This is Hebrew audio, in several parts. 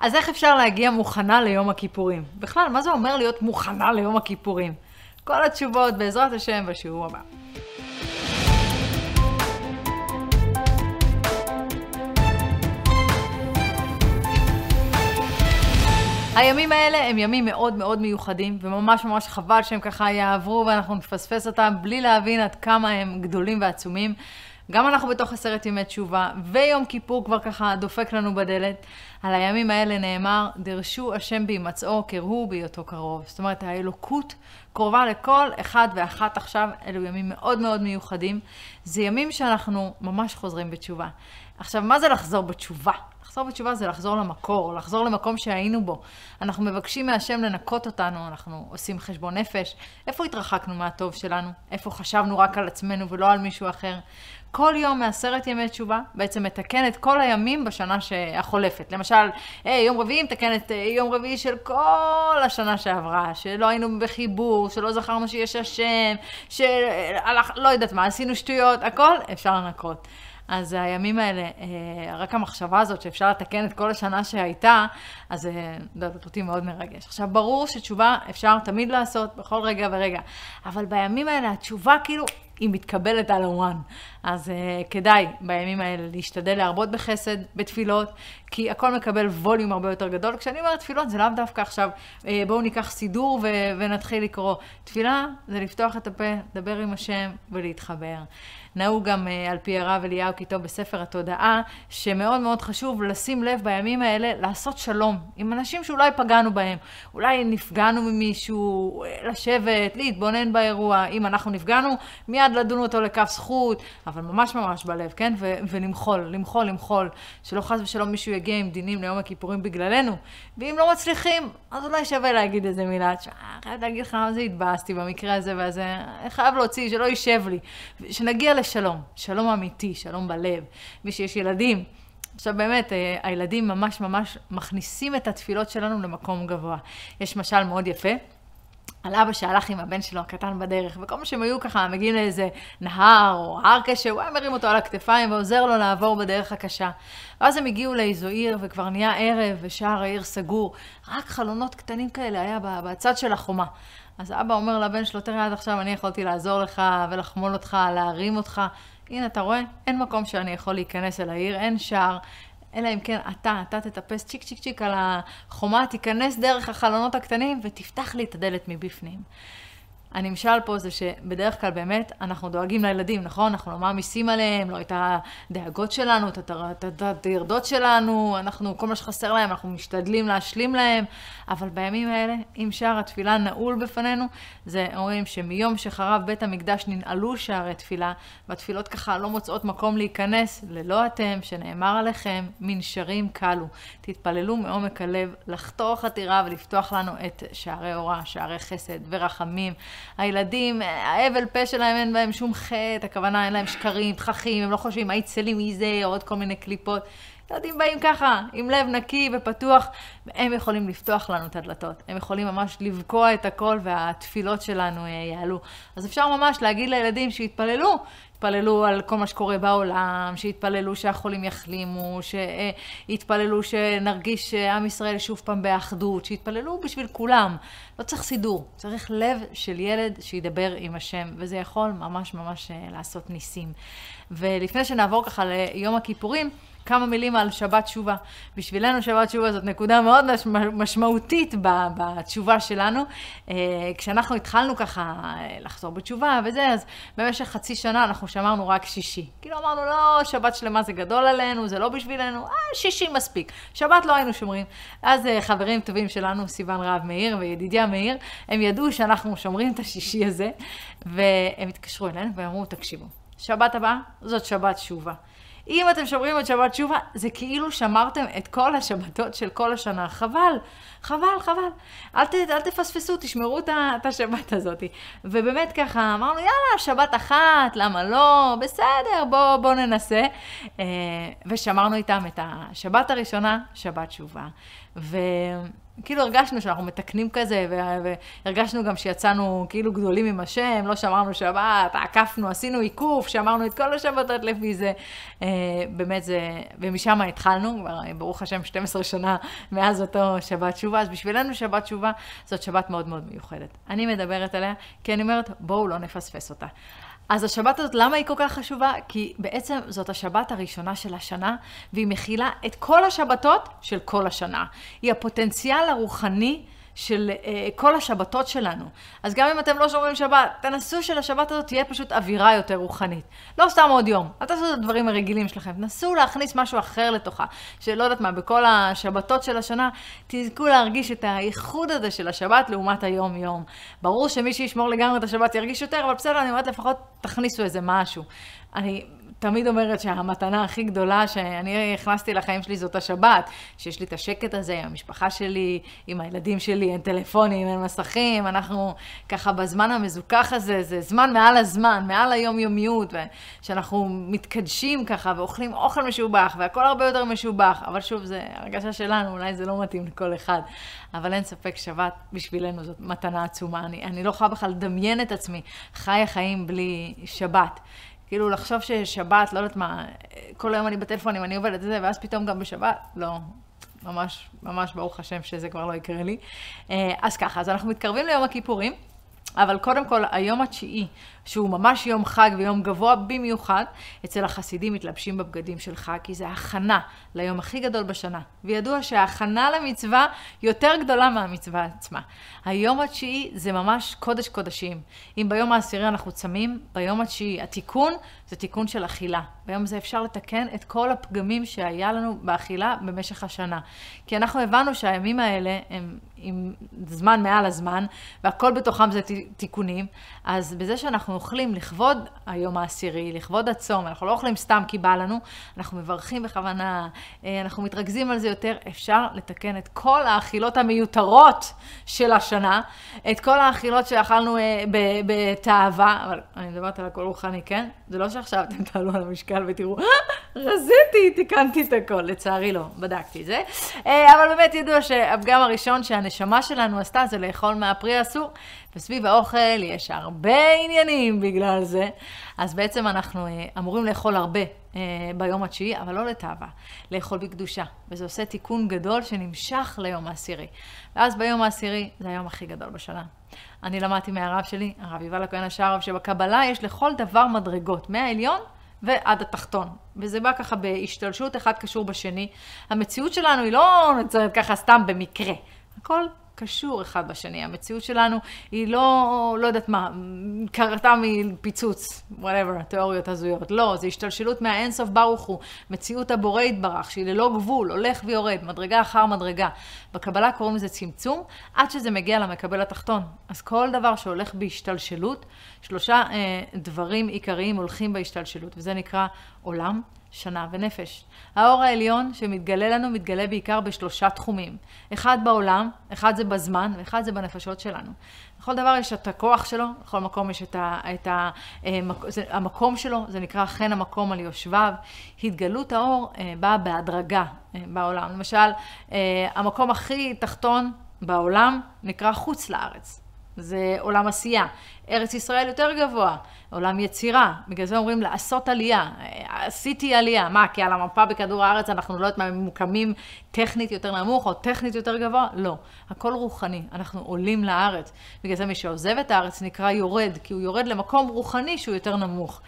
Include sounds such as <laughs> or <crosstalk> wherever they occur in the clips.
אז איך אפשר להגיע מוכנה ליום הכיפורים? בכלל, מה זה אומר להיות מוכנה ליום הכיפורים? כל התשובות בעזרת השם בשיעור הבא. הימים האלה הם ימים מאוד מאוד מיוחדים, וממש ממש חבל שהם ככה יעברו ואנחנו נפספס אותם בלי להבין עד כמה הם גדולים ועצומים. גם אנחנו בתוך עשרת ימי תשובה, ויום כיפור כבר ככה דופק לנו בדלת. על הימים האלה נאמר, דרשו השם בהימצאו, קראו בהיותו קרוב. זאת אומרת, האלוקות קרובה לכל אחד ואחת עכשיו, אלו ימים מאוד מאוד מיוחדים. זה ימים שאנחנו ממש חוזרים בתשובה. עכשיו, מה זה לחזור בתשובה? לחזור בתשובה זה לחזור למקור, לחזור למקום שהיינו בו. אנחנו מבקשים מהשם לנקות אותנו, אנחנו עושים חשבון נפש. איפה התרחקנו מהטוב שלנו? איפה חשבנו רק על עצמנו ולא על מישהו אחר? כל יום מעשרת ימי תשובה בעצם מתקן את כל הימים בשנה החולפת. למשל, היי, יום רביעי מתקן את יום רביעי של כל השנה שעברה, שלא היינו בחיבור, שלא זכרנו שיש השם, שלא יודעת מה, עשינו שטויות, הכל אפשר לנקות. אז הימים האלה, אה, רק המחשבה הזאת שאפשר לתקן את כל השנה שהייתה, אז זה אה, אותי מאוד מרגש. עכשיו, ברור שתשובה אפשר תמיד לעשות בכל רגע ורגע, אבל בימים האלה התשובה כאילו... היא מתקבלת על הוואן. אז uh, כדאי בימים האלה להשתדל להרבות בחסד, בתפילות, כי הכל מקבל ווליום הרבה יותר גדול. כשאני אומרת תפילות, זה לאו דווקא עכשיו, uh, בואו ניקח סידור ו- ונתחיל לקרוא. תפילה זה לפתוח את הפה, לדבר עם השם ולהתחבר. נהוג גם uh, על פי הרב אליהו כיתוב בספר התודעה, שמאוד מאוד חשוב לשים לב בימים האלה לעשות שלום עם אנשים שאולי פגענו בהם. אולי נפגענו ממישהו, לשבת, להתבונן באירוע. אם אנחנו נפגענו, מיד לדון אותו לכף זכות, אבל ממש ממש בלב, כן? ו- ולמחול, למחול, למחול. שלא חס ושלום מישהו יגיע עם דינים ליום הכיפורים בגללנו. ואם לא מצליחים, אז אולי שווה להגיד איזה מילה. חייב להגיד לך מה זה התבאסתי במקרה הזה והזה. חייב להוציא, שלא יישב לי. שנגיע לשלום, שלום אמיתי, שלום בלב. מי שיש ילדים, עכשיו באמת, אה, הילדים ממש ממש מכניסים את התפילות שלנו למקום גבוה. יש משל מאוד יפה. על אבא שהלך עם הבן שלו הקטן בדרך, וכל מה שהם היו ככה מגיעים לאיזה נהר או הר קשה, הוא היה מרים אותו על הכתפיים ועוזר לו לעבור בדרך הקשה. ואז הם הגיעו לאיזו עיר, וכבר נהיה ערב, ושער העיר סגור. רק חלונות קטנים כאלה היה בצד של החומה. אז אבא אומר לבן שלו, תראה, עד עכשיו אני יכולתי לעזור לך ולחמול אותך, להרים אותך. הנה, אתה רואה? אין מקום שאני יכול להיכנס אל העיר, אין שער, אלא אם כן אתה, אתה תטפס צ'יק צ'יק צ'יק על החומה, תיכנס דרך החלונות הקטנים ותפתח לי את הדלת מבפנים. הנמשל פה זה שבדרך כלל באמת אנחנו דואגים לילדים, נכון? אנחנו לא מעמיסים עליהם, לא את הדאגות שלנו, את הטרדות שלנו, אנחנו, כל מה שחסר להם, אנחנו משתדלים להשלים להם, אבל בימים האלה, אם שער התפילה נעול בפנינו, זה אומרים שמיום שחרב בית המקדש ננעלו שערי תפילה, והתפילות ככה לא מוצאות מקום להיכנס, ללא אתם, שנאמר עליכם, מנשרים קלו. תתפללו מעומק הלב לחתור חתירה ולפתוח לנו את שערי אורה, שערי חסד ורחמים. הילדים, האבל פה שלהם אין בהם שום חטא, הכוונה אין להם שקרים, תככים, הם לא חושבים מה יצא לי מזה, או עוד כל מיני קליפות. ילדים באים ככה, עם לב נקי ופתוח, והם יכולים לפתוח לנו את הדלתות. הם יכולים ממש לבקוע את הכל והתפילות שלנו אה, יעלו. אז אפשר ממש להגיד לילדים שיתפללו, שיתפללו על כל מה שקורה בעולם, שיתפללו שהחולים יחלימו, שיתפללו שנרגיש עם ישראל שוב פעם באחדות, שיתפללו בשביל כולם. לא צריך סידור, צריך לב של ילד שידבר עם השם, וזה יכול ממש ממש אה, לעשות ניסים. ולפני שנעבור ככה ליום הכיפורים, כמה מילים על שבת תשובה. בשבילנו שבת תשובה זאת נקודה מאוד משמעותית בתשובה שלנו. אה, כשאנחנו התחלנו ככה אה, לחזור בתשובה וזה, אז במשך חצי שנה אנחנו שמרנו רק שישי. כאילו אמרנו, לא, שבת שלמה זה גדול עלינו, זה לא בשבילנו, אה, שישי מספיק. שבת לא היינו שומרים. אז אה, חברים טובים שלנו, סיון רהב מאיר וידידיה מאיר, הם ידעו שאנחנו שומרים את השישי הזה, והם התקשרו אלינו ואמרו, תקשיבו, שבת הבאה זאת שבת תשובה. אם אתם שומרים את שבת תשובה, זה כאילו שמרתם את כל השבתות של כל השנה. חבל, חבל, חבל. אל, ת, אל תפספסו, תשמרו את השבת הזאת. ובאמת ככה, אמרנו, יאללה, שבת אחת, למה לא? בסדר, בואו בוא ננסה. אה, ושמרנו איתם את השבת הראשונה, שבת תשובה. ו... כאילו הרגשנו שאנחנו מתקנים כזה, והרגשנו גם שיצאנו כאילו גדולים עם השם, לא שמרנו שבת, עקפנו, עשינו עיקוף, שמרנו את כל השבתות לפי זה. אה, באמת זה, ומשם התחלנו, כבר ברוך השם 12 שנה מאז אותו שבת תשובה, אז בשבילנו שבת תשובה זאת שבת מאוד מאוד מיוחדת. אני מדברת עליה, כי אני אומרת, בואו לא נפספס אותה. אז השבת הזאת, למה היא כל כך חשובה? כי בעצם זאת השבת הראשונה של השנה, והיא מכילה את כל השבתות של כל השנה. היא הפוטנציאל הרוחני של אה, כל השבתות שלנו. אז גם אם אתם לא שומרים שבת, תנסו שלשבת הזאת תהיה פשוט אווירה יותר רוחנית. לא סתם עוד יום, אל תעשו את הדברים הרגילים שלכם, תנסו להכניס משהו אחר לתוכה. שלא יודעת מה, בכל השבתות של השנה, תזכו להרגיש את הייחוד הזה של השבת לעומת היום-יום. ברור שמי שישמור לגמרי את השבת ירגיש יותר, אבל בסדר, אני אומרת לפחות תכניסו איזה משהו. אני תמיד אומרת שהמתנה הכי גדולה שאני הכנסתי לחיים שלי זאת השבת, שיש לי את השקט הזה המשפחה שלי, עם הילדים שלי, אין טלפונים, אין מסכים, אנחנו ככה בזמן המזוכח הזה, זה זמן מעל הזמן, מעל היומיומיות, שאנחנו מתקדשים ככה ואוכלים אוכל משובח, והכל הרבה יותר משובח, אבל שוב, זה הרגשה שלנו, אולי זה לא מתאים לכל אחד, אבל אין ספק, שבת בשבילנו זאת מתנה עצומה. אני, אני לא יכולה בכלל לדמיין את עצמי חיה חיים בלי שבת. כאילו לחשוב ששבת, לא יודעת מה, כל היום אני בטלפונים, אני עובדת זה, ואז פתאום גם בשבת, לא, ממש, ממש ברוך השם שזה כבר לא יקרה לי. אה, אז ככה, אז אנחנו מתקרבים ליום הכיפורים. אבל קודם כל, היום התשיעי, שהוא ממש יום חג ויום גבוה במיוחד, אצל החסידים מתלבשים בבגדים של חג, כי זה הכנה ליום הכי גדול בשנה. וידוע שההכנה למצווה יותר גדולה מהמצווה עצמה. היום התשיעי זה ממש קודש קודשים. אם ביום העשירי אנחנו צמים, ביום התשיעי התיקון זה תיקון של אכילה. ביום זה אפשר לתקן את כל הפגמים שהיה לנו באכילה במשך השנה. כי אנחנו הבנו שהימים האלה הם עם זמן מעל הזמן, והכל בתוכם זה תיקונים, אז בזה שאנחנו אוכלים לכבוד היום העשירי, לכבוד הצום, אנחנו לא אוכלים סתם כי בא לנו, אנחנו מברכים בכוונה, אה, אנחנו מתרכזים על זה יותר, אפשר לתקן את כל האכילות המיותרות של השנה, את כל האכילות שאכלנו אה, בתאווה, אבל אני מדברת על הכל רוחני, כן? זה לא שעכשיו אתם תעלו על המשקל ותראו, רזיתי, תיקנתי את הכל. לצערי לא, בדקתי את זה. אה, אבל באמת ידוע שהפגם הראשון שהנשמה שלנו עשתה זה לאכול מהפרי אסור. וסביב האוכל יש הרבה עניינים בגלל זה. אז בעצם אנחנו אה, אמורים לאכול הרבה אה, ביום התשיעי, אבל לא לתאווה, לאכול בקדושה. וזה עושה תיקון גדול שנמשך ליום העשירי. ואז ביום העשירי זה היום הכי גדול בשנה. אני למדתי מהרב שלי, הרב יובל הכהן השערב, שבקבלה יש לכל דבר מדרגות, מהעליון ועד התחתון. וזה בא ככה בהשתלשלות אחד קשור בשני. המציאות שלנו היא לא נוצרת ככה סתם במקרה. הכל קשור אחד בשני. המציאות שלנו היא לא, לא יודעת מה, קרתה מפיצוץ, whatever, תיאוריות הזויות. לא, זה השתלשלות מהאינסוף ברוך הוא, מציאות הבורא יתברך, שהיא ללא גבול, הולך ויורד, מדרגה אחר מדרגה. בקבלה קוראים לזה צמצום, עד שזה מגיע למקבל התחתון. אז כל דבר שהולך בהשתלשלות, שלושה אה, דברים עיקריים הולכים בהשתלשלות, וזה נקרא עולם, שנה ונפש. האור העליון שמתגלה לנו, מתגלה בעיקר בשלושה תחומים. אחד בעולם, אחד זה בזמן, ואחד זה בנפשות שלנו. לכל דבר יש את הכוח שלו, לכל מקום יש את, ה, את ה, אה, זה, המקום שלו, זה נקרא חן המקום על יושביו. התגלות האור אה, באה בהדרגה אה, בעולם. למשל, המקום הכי תחתון בעולם נקרא חוץ לארץ. זה עולם עשייה. ארץ ישראל יותר גבוה, עולם יצירה. בגלל זה אומרים לעשות עלייה. עשיתי עלייה. מה, כי על המפה בכדור הארץ אנחנו לא יודעת מה, ממוקמים טכנית יותר נמוך או טכנית יותר גבוה? לא. הכל רוחני. אנחנו עולים לארץ. בגלל זה מי שעוזב את הארץ נקרא יורד, כי הוא יורד למקום רוחני שהוא יותר נמוך.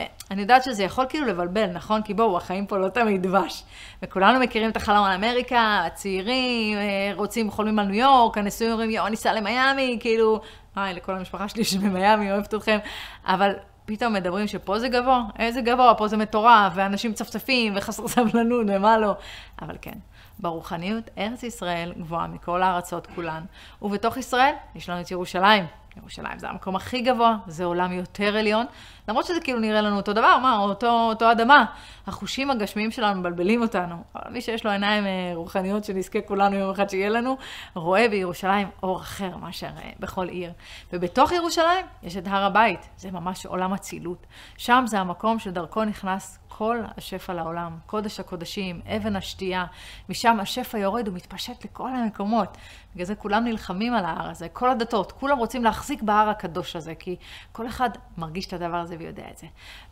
אה, אני יודעת שזה יכול כאילו לבלבל, נכון? כי בואו, החיים פה לא תמיד דבש. וכולנו מכירים את החלום על אמריקה, הצעירים אה, רוצים, חולמים על ניו יורק, הנשואים אומרים, יואו, ניסע למיאמי, כאילו, היי, לכל המשפחה שלי שבמיאמי, אוהבת אתכם, אבל פתאום מדברים שפה זה גבוה, איזה גבוה, פה זה מטורף, ואנשים מצפצפים, וחסר סבלנות, ומה לא. אבל כן, ברוחניות, ארץ ישראל גבוהה מכל הארצות כולן, ובתוך ישראל יש לנו את ירושלים. ירושלים זה המקום הכי גבוה, זה עולם יותר עליון, למרות שזה כאילו נראה לנו אותו דבר, מה, אותו, אותו אדמה. החושים הגשמיים שלנו מבלבלים אותנו. אבל מי שיש לו עיניים אה, רוחניות שנזכה כולנו יום אחד שיהיה לנו, רואה בירושלים אור אחר מאשר אה, בכל עיר. ובתוך ירושלים יש את הר הבית, זה ממש עולם אצילות. שם זה המקום שדרכו נכנס כל השפע לעולם, קודש הקודשים, אבן השתייה, משם השפע יורד ומתפשט לכל המקומות. בגלל זה כולם נלחמים על ההר הזה, כל הדתות, כולם רוצים להחזיק בהר הקדוש הזה, כי כל אחד מרגיש את הדבר הזה ויודע את זה.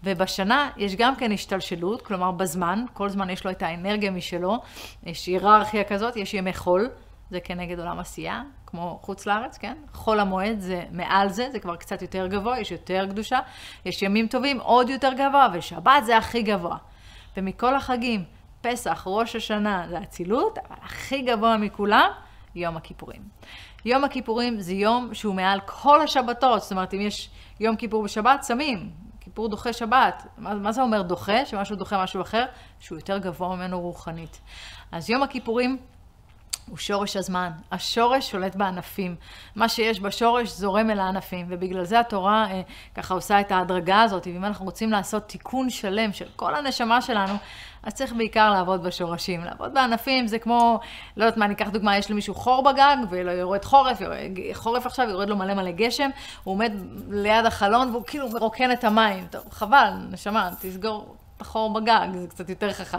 ובשנה יש גם כן השתלשלות, כלומר בזמן, כל זמן יש לו את האנרגיה משלו, יש היררכיה כזאת, יש ימי חול, זה כנגד עולם עשייה, כמו חוץ לארץ, כן? חול המועד זה מעל זה, זה כבר קצת יותר גבוה, יש יותר קדושה. יש ימים טובים עוד יותר גבוה, ושבת זה הכי גבוה. ומכל החגים, פסח, ראש השנה זה אצילות, אבל הכי גבוה מכולם, יום הכיפורים. יום הכיפורים זה יום שהוא מעל כל השבתות, זאת אומרת, אם יש יום כיפור בשבת, שמים. כיפור דוחה שבת. מה, מה זה אומר דוחה? שמשהו דוחה משהו אחר? שהוא יותר גבוה ממנו רוחנית. אז יום הכיפורים הוא שורש הזמן. השורש שולט בענפים. מה שיש בשורש זורם אל הענפים, ובגלל זה התורה אה, ככה עושה את ההדרגה הזאת, ואם אנחנו רוצים לעשות תיקון שלם של כל הנשמה שלנו, אז צריך בעיקר לעבוד בשורשים. לעבוד בענפים זה כמו, לא יודעת מה, אני אקח דוגמה, יש למישהו חור בגג, ולא יורד חורף, חורף עכשיו, יורד לו מלא מלא גשם, הוא עומד ליד החלון והוא כאילו מרוקן את המים. טוב, חבל, נשמה, תסגור. החור בגג, זה קצת יותר חכם.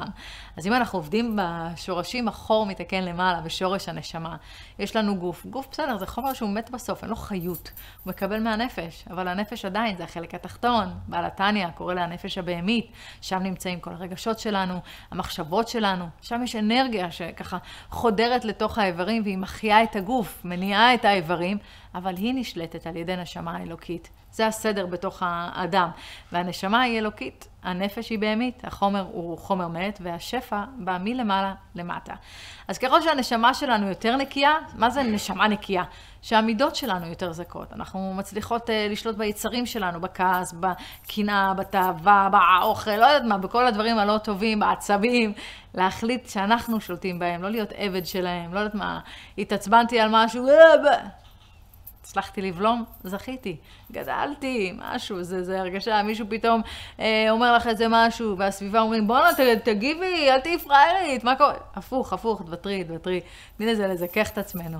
אז אם אנחנו עובדים בשורשים, החור מתקן למעלה, בשורש הנשמה. יש לנו גוף. גוף, בסדר, זה חומר שהוא מת בסוף, אין לו חיות. הוא מקבל מהנפש, אבל הנפש עדיין, זה החלק התחתון. בעל התניא קורא לה הנפש הבהמית, שם נמצאים כל הרגשות שלנו, המחשבות שלנו. שם יש אנרגיה שככה חודרת לתוך האיברים, והיא מחיה את הגוף, מניעה את האיברים, אבל היא נשלטת על ידי נשמה אלוקית. זה הסדר בתוך האדם. והנשמה היא אלוקית, הנפש היא בהמית, החומר הוא חומר מת, והשפע בא מלמעלה למטה. אז ככל שהנשמה שלנו יותר נקייה, מה זה נשמה נקייה? שהמידות שלנו יותר זכות. אנחנו מצליחות uh, לשלוט ביצרים שלנו, בכעס, בקנאה, בתאווה, באוכל, לא יודעת מה, בכל הדברים הלא טובים, בעצבים, להחליט שאנחנו שולטים בהם, לא להיות עבד שלהם, לא יודעת מה, התעצבנתי על משהו, אה, הצלחתי לבלום, זכיתי, גדלתי, משהו, זה, זה הרגשה, מישהו פתאום אה, אומר לך איזה משהו, והסביבה אומרים, בואנה, תגיבי, אל תהיי פראיירית, מה קורה? הפוך, הפוך, תוותרי, תוותרי. תני לזה לזכך את עצמנו.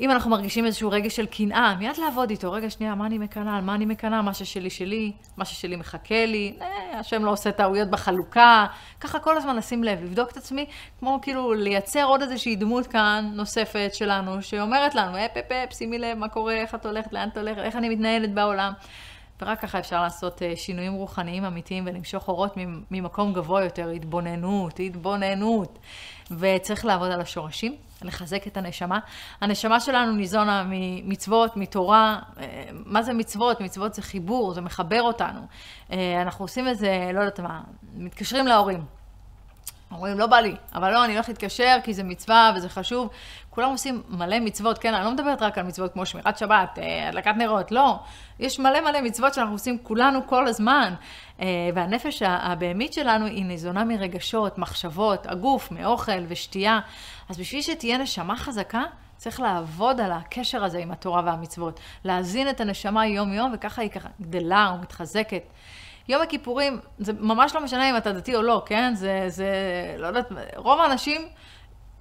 אם אנחנו מרגישים איזשהו רגע של קנאה, מיד לעבוד איתו. רגע, שנייה, מה אני מקנאה? על מה אני מקנאה? מה ששלי שלי, מה ששלי מחכה לי, אה, השם לא עושה טעויות בחלוקה. ככה כל הזמן לשים לב, לבדוק את עצמי, כמו כאילו לייצר עוד איזושהי דמות כאן נוספת שלנו, שאומרת לנו, אפ אפ אפ, שימי לב מה קורה, איך את הולכת, לאן את הולכת, איך אני מתנהלת בעולם. ורק ככה אפשר לעשות אה, שינויים רוחניים אמיתיים ולמשוך אורות ממקום גבוה יותר, התבוננות, התבוננות. וצריך לעבוד על השורשים, לחזק את הנשמה. הנשמה שלנו ניזונה ממצוות, מתורה. אה, מה זה מצוות? מצוות זה חיבור, זה מחבר אותנו. אה, אנחנו עושים את זה, לא יודעת מה, מתקשרים להורים. אומרים, לא בא לי, אבל לא, אני הולך להתקשר כי זה מצווה וזה חשוב. כולם עושים מלא מצוות, כן, אני לא מדברת רק על מצוות כמו שמירת שבת, אה, הדלקת נרות, לא. יש מלא מלא מצוות שאנחנו עושים כולנו כל הזמן. אה, והנפש הבהמית שלנו היא ניזונה מרגשות, מחשבות, הגוף, מאוכל ושתייה. אז בשביל שתהיה נשמה חזקה, צריך לעבוד על הקשר הזה עם התורה והמצוות. להזין את הנשמה יום-יום, וככה היא ככה גדלה ומתחזקת. יום הכיפורים, זה ממש לא משנה אם אתה דתי או לא, כן? זה, זה, לא יודעת, רוב האנשים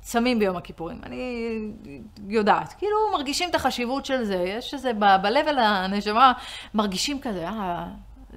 צמים ביום הכיפורים. אני יודעת, כאילו מרגישים את החשיבות של זה, יש איזה, ב-level הנשמה, מרגישים כזה, אה,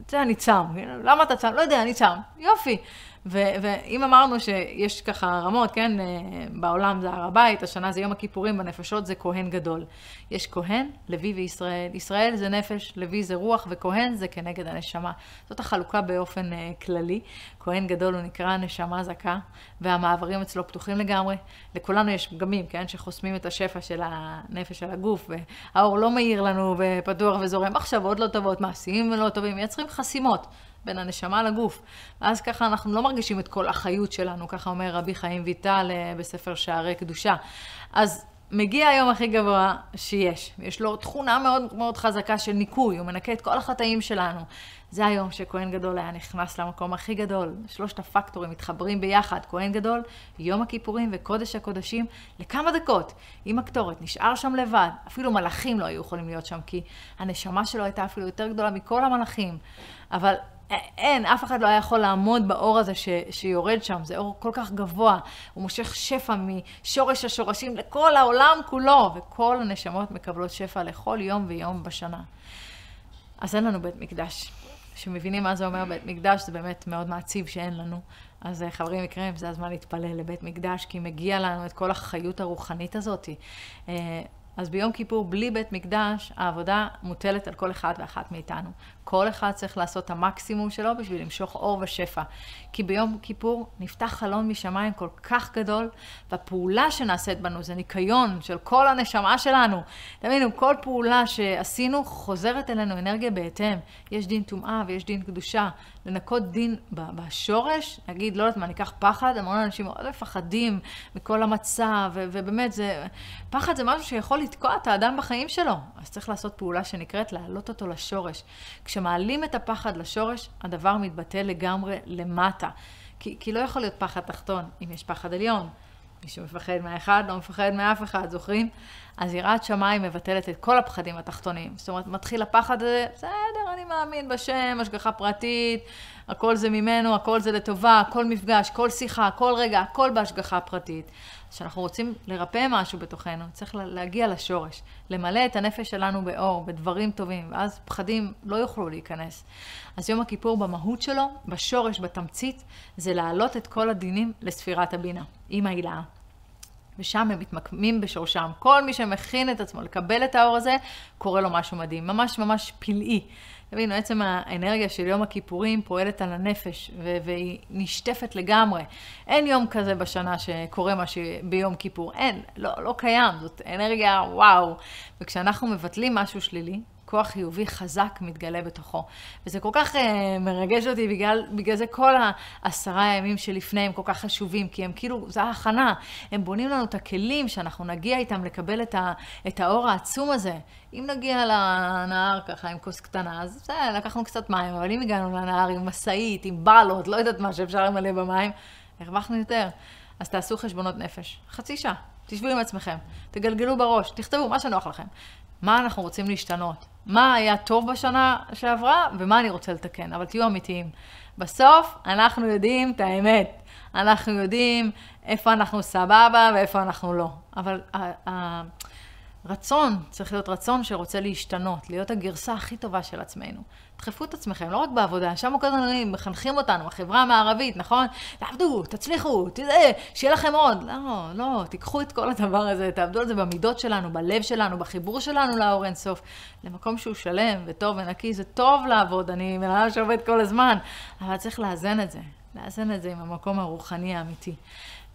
זה אני צם, למה אתה צם? לא יודע, אני צם. יופי. ו- ואם אמרנו שיש ככה רמות, כן, אה, בעולם זה הר הבית, השנה זה יום הכיפורים, בנפשות זה כהן גדול. יש כהן, לוי וישראל. ישראל זה נפש, לוי זה רוח, וכהן זה כנגד הנשמה. זאת החלוקה באופן uh, כללי. כהן גדול הוא נקרא נשמה זכה, והמעברים אצלו פתוחים לגמרי. לכולנו יש פגמים, כן, שחוסמים את השפע של הנפש, של הגוף, והאור לא מאיר לנו ופתוח וזורם. מחשבות לא טובות, מעשים לא טובים, מייצרים חסימות. בין הנשמה לגוף. ואז ככה אנחנו לא מרגישים את כל החיות שלנו, ככה אומר רבי חיים ויטל אה, בספר שערי קדושה. אז מגיע היום הכי גבוה שיש. יש לו תכונה מאוד מאוד חזקה של ניקוי, הוא מנקה את כל החטאים שלנו. זה היום שכהן גדול היה נכנס למקום הכי גדול. שלושת הפקטורים מתחברים ביחד, כהן גדול, יום הכיפורים וקודש הקודשים, לכמה דקות, עם הקטורת, נשאר שם לבד. אפילו מלאכים לא היו יכולים להיות שם, כי הנשמה שלו הייתה אפילו יותר גדולה מכל המלאכים. אבל אין, אף אחד לא היה יכול לעמוד באור הזה ש, שיורד שם, זה אור כל כך גבוה, הוא מושך שפע משורש השורשים לכל העולם כולו, וכל הנשמות מקבלות שפע לכל יום ויום בשנה. אז אין לנו בית מקדש. שמבינים מה זה אומר בית מקדש, זה באמת מאוד מעציב שאין לנו. אז חברים יקרים, זה הזמן להתפלל לבית מקדש, כי מגיע לנו את כל החיות הרוחנית הזאת. אז ביום כיפור, בלי בית מקדש, העבודה מוטלת על כל אחד ואחת מאיתנו. כל אחד צריך לעשות את המקסימום שלו בשביל למשוך אור ושפע. כי ביום כיפור נפתח חלון משמיים כל כך גדול, והפעולה שנעשית בנו זה ניקיון של כל הנשמה שלנו. תבינו, כל פעולה שעשינו חוזרת אלינו אנרגיה בהתאם. יש דין טומאה ויש דין קדושה. לנקות דין בשורש, להגיד, לא יודעת מה, ניקח פחד, המון אנשים מאוד מפחדים מכל המצב, ובאמת, זה, פחד זה משהו שיכול לתקוע את האדם בחיים שלו. אז צריך לעשות פעולה שנקראת להעלות אותו לשורש. כשמעלים את הפחד לשורש, הדבר מתבטא לגמרי למטה. כי, כי לא יכול להיות פחד תחתון אם יש פחד עליון. מי שמפחד מהאחד לא מפחד מאף אחד, זוכרים? אז יראת שמיים מבטלת את כל הפחדים התחתונים. זאת אומרת, מתחיל הפחד הזה, בסדר, אני מאמין בשם, השגחה פרטית, הכל זה ממנו, הכל זה לטובה, כל מפגש, כל שיחה, כל רגע, הכל בהשגחה פרטית. כשאנחנו רוצים לרפא משהו בתוכנו, צריך להגיע לשורש, למלא את הנפש שלנו באור, בדברים טובים, ואז פחדים לא יוכלו להיכנס. אז יום הכיפור במהות שלו, בשורש, בתמצית, זה להעלות את כל הדינים לספירת הבינה, עם ההילאה. ושם הם מתמקמים בשורשם. כל מי שמכין את עצמו לקבל את האור הזה, קורה לו משהו מדהים, ממש ממש פלאי. תבינו, עצם האנרגיה של יום הכיפורים פועלת על הנפש, והיא נשטפת לגמרי. אין יום כזה בשנה שקורה משהו ביום כיפור. אין, לא, לא קיים, זאת אנרגיה וואו. וכשאנחנו מבטלים משהו שלילי, כוח חיובי חזק מתגלה בתוכו. וזה כל כך uh, מרגש אותי, בגלל, בגלל זה כל העשרה הימים שלפני הם כל כך חשובים, כי הם כאילו, זה ההכנה. הם בונים לנו את הכלים שאנחנו נגיע איתם לקבל את, ה, את האור העצום הזה. אם נגיע לנהר ככה עם כוס קטנה, אז בסדר, לקחנו קצת מים, אבל אם הגענו לנהר עם משאית, עם בלות, לא יודעת מה שאפשר למלא במים, הרווחנו יותר. אז תעשו חשבונות נפש. חצי שעה. תשבו עם עצמכם, תגלגלו בראש, תכתבו מה שנוח לכם. מה אנחנו רוצים להשתנות? מה היה טוב בשנה שעברה ומה אני רוצה לתקן, אבל תהיו אמיתיים. בסוף אנחנו יודעים את האמת. אנחנו יודעים איפה אנחנו סבבה ואיפה אנחנו לא. אבל הרצון צריך להיות רצון שרוצה להשתנות, להיות הגרסה הכי טובה של עצמנו. דחפו את עצמכם, לא רק בעבודה, שם כל הזמן מחנכים אותנו, החברה המערבית, נכון? תעבדו, תצליחו, תראה, שיהיה לכם עוד. לא, לא, תיקחו את כל הדבר הזה, תעבדו על זה במידות שלנו, בלב שלנו, בחיבור שלנו לאור אינסוף, למקום שהוא שלם וטוב ונקי. זה טוב לעבוד, אני מנהל שעובד כל הזמן, אבל צריך לאזן את זה, לאזן את זה עם המקום הרוחני האמיתי.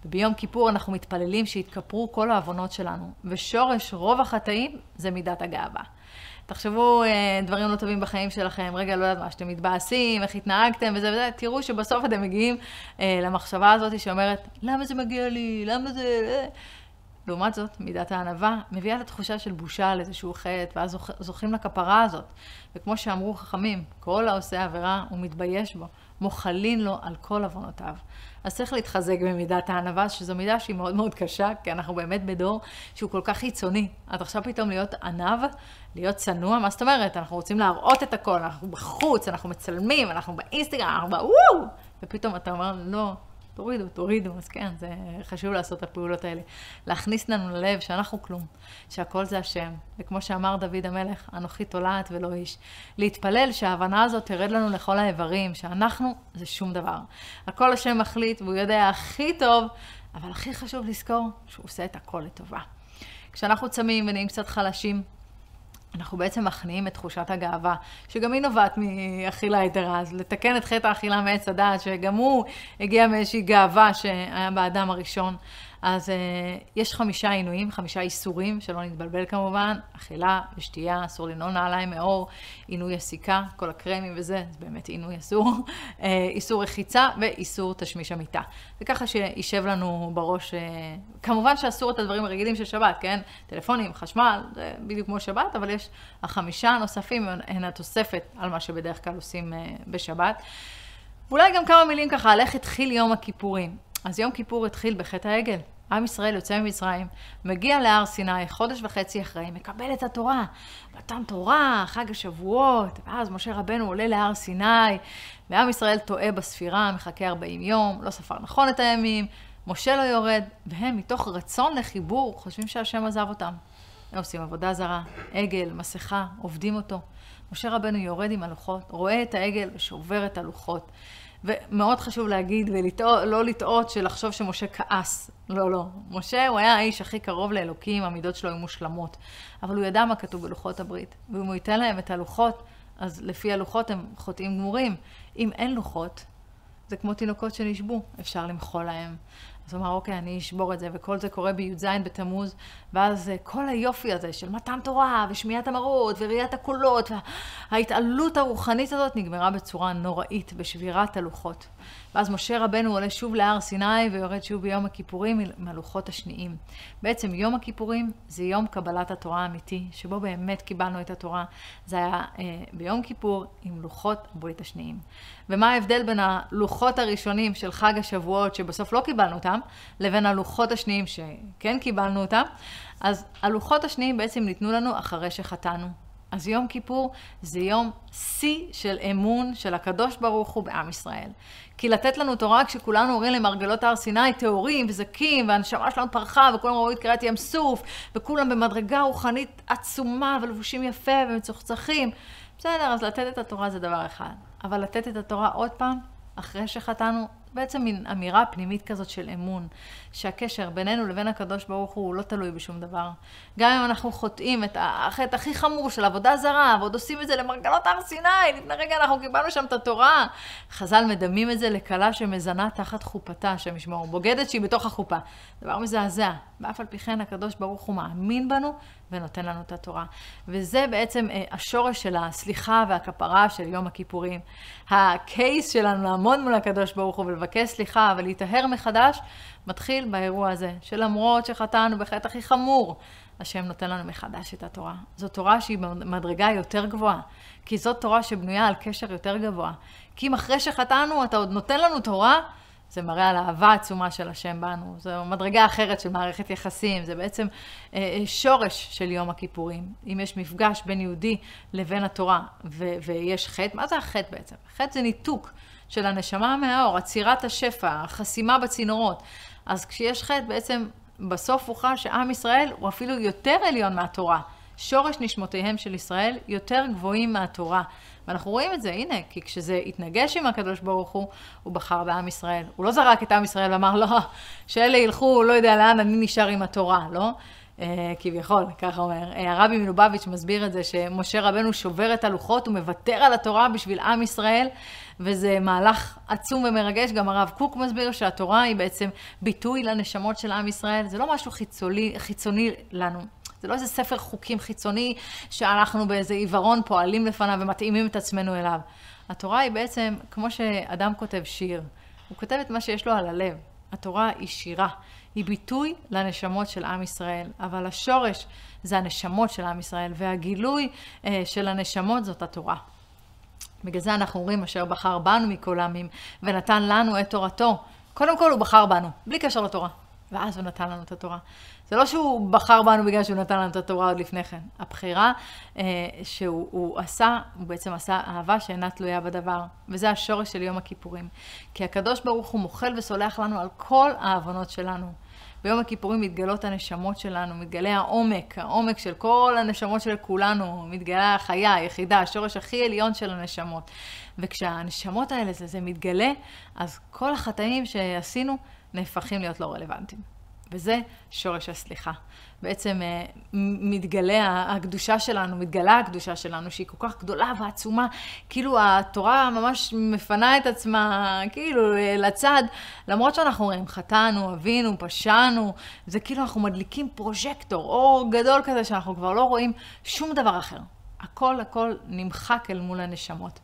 וביום כיפור אנחנו מתפללים שיתכפרו כל העוונות שלנו, ושורש רוב החטאים זה מידת הגאווה. תחשבו אה, דברים לא טובים בחיים שלכם, רגע, לא יודעת מה, שאתם מתבאסים, איך התנהגתם וזה וזה, תראו שבסוף אתם מגיעים אה, למחשבה הזאת שאומרת, למה זה מגיע לי? למה זה... לעומת זאת, מידת הענווה מביאה את התחושה של בושה על איזשהו חטא, ואז זוכים לכפרה הזאת. וכמו שאמרו חכמים, כל העושה עבירה הוא מתבייש בו, מוחלין לו על כל עוונותיו. אז צריך להתחזק במידת הענווה, שזו מידה שהיא מאוד מאוד קשה, כי אנחנו באמת בדור שהוא כל כך חיצוני. אז עכשיו פתאום להיות ענב, להיות צנוע, מה זאת אומרת? אנחנו רוצים להראות את הכל, אנחנו בחוץ, אנחנו מצלמים, אנחנו באינסטגרם, אנחנו בוואו! ופתאום אתה אומר, לא, תורידו, תורידו, אז כן, זה חשוב לעשות את הפעולות האלה. להכניס לנו ללב שאנחנו כלום, שהכל זה השם. וכמו שאמר דוד המלך, אנוכי תולעת ולא איש. להתפלל שההבנה הזאת תרד לנו לכל האיברים, שאנחנו זה שום דבר. הכל השם מחליט והוא יודע הכי טוב, אבל הכי חשוב לזכור שהוא עושה את הכל לטובה. כשאנחנו צמים ונהיים קצת חלשים, אנחנו בעצם מכניעים את תחושת הגאווה, שגם היא נובעת מאכילה יתרה, אז לתקן את חטא האכילה מעץ הדעת, שגם הוא הגיע מאיזושהי גאווה שהיה באדם הראשון. אז uh, יש חמישה עינויים, חמישה איסורים, שלא נתבלבל כמובן, אכילה ושתייה, אסור לנעול נעליים מאור, עינוי הסיכה, כל הקרמים וזה, זה באמת עינוי אסור, uh, <laughs> איסור רחיצה ואיסור תשמיש המיטה. זה ככה שישב לנו בראש, uh, כמובן שאסור את הדברים הרגילים של שבת, כן? טלפונים, חשמל, זה בדיוק כמו שבת, אבל יש החמישה הנוספים, הן התוספת על מה שבדרך כלל עושים בשבת. ואולי גם כמה מילים ככה על איך התחיל יום הכיפורים. אז יום כיפור התחיל בחטא העגל. עם ישראל יוצא ממצרים, מגיע להר סיני חודש וחצי אחרי, מקבל את התורה, מתן תורה, חג השבועות, ואז משה רבנו עולה להר סיני, ועם ישראל טועה בספירה, מחכה 40 יום, לא ספר נכון את הימים, משה לא יורד, והם מתוך רצון לחיבור חושבים שהשם עזב אותם. הם עושים עבודה זרה, עגל, מסכה, עובדים אותו. משה רבנו יורד עם הלוחות, רואה את העגל ושובר את הלוחות. ומאוד חשוב להגיד ולא לטעות שלחשוב שמשה כעס. לא, לא. משה הוא היה האיש הכי קרוב לאלוקים, המידות שלו היו מושלמות. אבל הוא ידע מה כתוב בלוחות הברית. ואם הוא ייתן להם את הלוחות, אז לפי הלוחות הם חוטאים גמורים. אם אין לוחות, זה כמו תינוקות שנשבו, אפשר למחול להם. אז הוא אמר, אוקיי, אני אשבור את זה, וכל זה קורה בי"ז בתמוז, ואז אה, כל היופי הזה של מתן תורה, ושמיעת המראות, וראיית הקולות, וההתעלות הרוחנית הזאת נגמרה בצורה נוראית, בשבירת הלוחות. ואז משה רבנו עולה שוב להר סיני ויורד שוב ביום הכיפורים עם הלוחות השניים. בעצם יום הכיפורים זה יום קבלת התורה האמיתי, שבו באמת קיבלנו את התורה. זה היה אה, ביום כיפור עם לוחות הברית השניים. ומה ההבדל בין הלוחות הראשונים של חג השבועות, שבסוף לא קיבלנו אותם, לבין הלוחות השניים שכן קיבלנו אותם? אז הלוחות השניים בעצם ניתנו לנו אחרי שחטאנו. אז יום כיפור זה יום שיא של אמון של הקדוש ברוך הוא בעם ישראל. כי לתת לנו תורה כשכולנו אומרים למרגלות הר סיני, טהורים וזכים, והנשמה שלנו פרחה, וכולם ראו את קריאת ים סוף, וכולם במדרגה רוחנית עצומה, ולבושים יפה ומצוחצחים. בסדר, אז לתת את התורה זה דבר אחד. אבל לתת את התורה עוד פעם, אחרי שחטאנו, בעצם מין אמירה פנימית כזאת של אמון, שהקשר בינינו לבין הקדוש ברוך הוא לא תלוי בשום דבר. גם אם אנחנו חוטאים את החטא הכי חמור של עבודה זרה, ועוד עושים את זה למרגלות הר סיני, לפני רגע אנחנו קיבלנו שם את התורה. חז"ל מדמים את זה לכלה שמזנה תחת חופתה, השם ישמור, בוגדת שהיא בתוך החופה. דבר מזעזע. ואף על פי כן הקדוש ברוך הוא מאמין בנו ונותן לנו את התורה. וזה בעצם אה, השורש של הסליחה והכפרה של יום הכיפורים. הקייס שלנו לעמוד מול הקדוש ברוך הוא ולבקש סליחה ולהיטהר מחדש, מתחיל באירוע הזה, שלמרות שחטאנו בחטא הכי חמור, השם נותן לנו מחדש את התורה. זו תורה שהיא במדרגה יותר גבוהה, כי זאת תורה שבנויה על קשר יותר גבוה. כי אם אחרי שחטאנו אתה עוד נותן לנו תורה, זה מראה על אהבה עצומה של השם בנו. זו מדרגה אחרת של מערכת יחסים. זה בעצם אה, אה, שורש של יום הכיפורים. אם יש מפגש בין יהודי לבין התורה ו- ויש חטא, מה זה החטא בעצם? חטא זה ניתוק של הנשמה מהאור, עצירת השפע, החסימה בצינורות. אז כשיש חטא, בעצם בסוף הוכרע שעם ישראל הוא אפילו יותר עליון מהתורה. שורש נשמותיהם של ישראל יותר גבוהים מהתורה. ואנחנו רואים את זה, הנה, כי כשזה התנגש עם הקדוש ברוך הוא, הוא בחר בעם ישראל. הוא לא זרק את עם ישראל ואמר, לא, שאלה ילכו, לא יודע לאן, אני נשאר עם התורה, לא? אה, כביכול, ככה אומר. אה, הרבי מלובביץ' מסביר את זה, שמשה רבנו שובר את הלוחות, הוא מוותר על התורה בשביל עם ישראל, וזה מהלך עצום ומרגש. גם הרב קוק מסביר שהתורה היא בעצם ביטוי לנשמות של עם ישראל. זה לא משהו חיצוני, חיצוני לנו. זה לא איזה ספר חוקים חיצוני שאנחנו באיזה עיוורון פועלים לפניו ומתאימים את עצמנו אליו. התורה היא בעצם, כמו שאדם כותב שיר, הוא כותב את מה שיש לו על הלב. התורה היא שירה, היא ביטוי לנשמות של עם ישראל, אבל השורש זה הנשמות של עם ישראל, והגילוי אה, של הנשמות זאת התורה. בגלל זה אנחנו אומרים, אשר בחר בנו מכל העמים, ונתן לנו את תורתו. קודם כל הוא בחר בנו, בלי קשר לתורה. ואז הוא נתן לנו את התורה. זה לא שהוא בחר בנו בגלל שהוא נתן לנו את התורה עוד לפני כן. הבחירה אה, שהוא עשה, הוא בעצם עשה אהבה שאינה תלויה בדבר. וזה השורש של יום הכיפורים. כי הקדוש ברוך הוא מוחל וסולח לנו על כל העוונות שלנו. ביום הכיפורים מתגלות הנשמות שלנו, מתגלה העומק, העומק של כל הנשמות של כולנו, מתגלה החיה, היחידה, השורש הכי עליון של הנשמות. וכשהנשמות האלה, זה, זה מתגלה, אז כל החטאים שעשינו נהפכים להיות לא רלוונטיים. וזה שורש הסליחה. בעצם אה, מתגלה הקדושה שלנו, מתגלה הקדושה שלנו, שהיא כל כך גדולה ועצומה, כאילו התורה ממש מפנה את עצמה, כאילו, אה, לצד, למרות שאנחנו רואים, חטאנו, אבינו, פשענו, זה כאילו אנחנו מדליקים פרוז'קטור, אור גדול כזה, שאנחנו כבר לא רואים שום דבר אחר. הכל הכל נמחק אל מול הנשמות.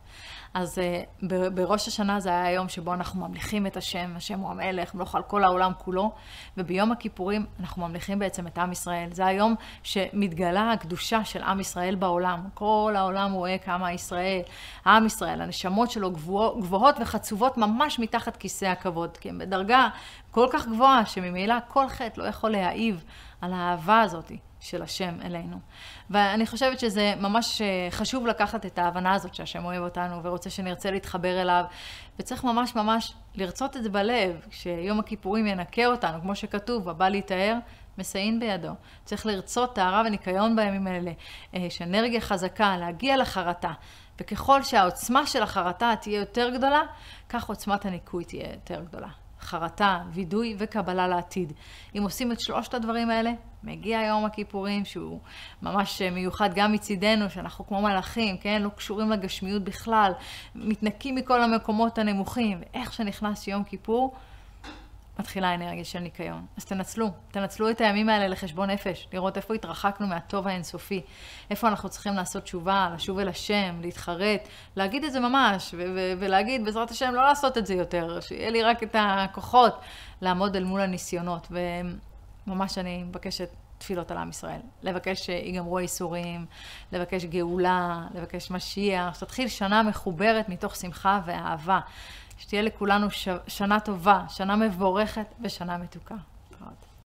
אז uh, בראש השנה זה היה היום שבו אנחנו ממליכים את השם, השם הוא המלך, מלוך על כל העולם כולו, וביום הכיפורים אנחנו ממליכים בעצם את עם ישראל. זה היום שמתגלה הקדושה של עם ישראל בעולם. כל העולם רואה כמה ישראל, עם ישראל, הנשמות שלו גבוה, גבוהות וחצובות ממש מתחת כיסא הכבוד, כי הם בדרגה כל כך גבוהה, שממילא כל חטא לא יכול להעיב על האהבה הזאת של השם אלינו. ואני חושבת שזה ממש אה, חשוב לקחת את ההבנה הזאת שהשם אוהב אותנו ורוצה שנרצה להתחבר אליו, וצריך ממש ממש לרצות את זה בלב, שיום הכיפורים ינקה אותנו, כמו שכתוב, הבא להיטהר, מסייעין בידו. צריך לרצות טהרה וניקיון בימים האלה, אה, שאנרגיה חזקה, להגיע לחרטה. וככל שהעוצמה של החרטה תהיה יותר גדולה, כך עוצמת הניקוי תהיה יותר גדולה. חרטה, וידוי וקבלה לעתיד. אם עושים את שלושת הדברים האלה, מגיע יום הכיפורים שהוא ממש מיוחד גם מצידנו, שאנחנו כמו מלאכים, כן? לא קשורים לגשמיות בכלל, מתנקים מכל המקומות הנמוכים. ואיך שנכנס יום כיפור, מתחילה אנרגיה של ניקיון. אז תנצלו, תנצלו את הימים האלה לחשבון נפש, לראות איפה התרחקנו מהטוב האינסופי, איפה אנחנו צריכים לעשות תשובה, לשוב אל השם, להתחרט, להגיד את זה ממש, ולהגיד בעזרת השם לא לעשות את זה יותר, שיהיה לי רק את הכוחות לעמוד אל מול הניסיונות. וממש אני מבקשת תפילות על עם ישראל. לבקש שיגמרו הייסורים, לבקש גאולה, לבקש משיח, שתתחיל שנה מחוברת מתוך שמחה ואהבה. שתהיה לכולנו ש... שנה טובה, שנה מבורכת ושנה מתוקה.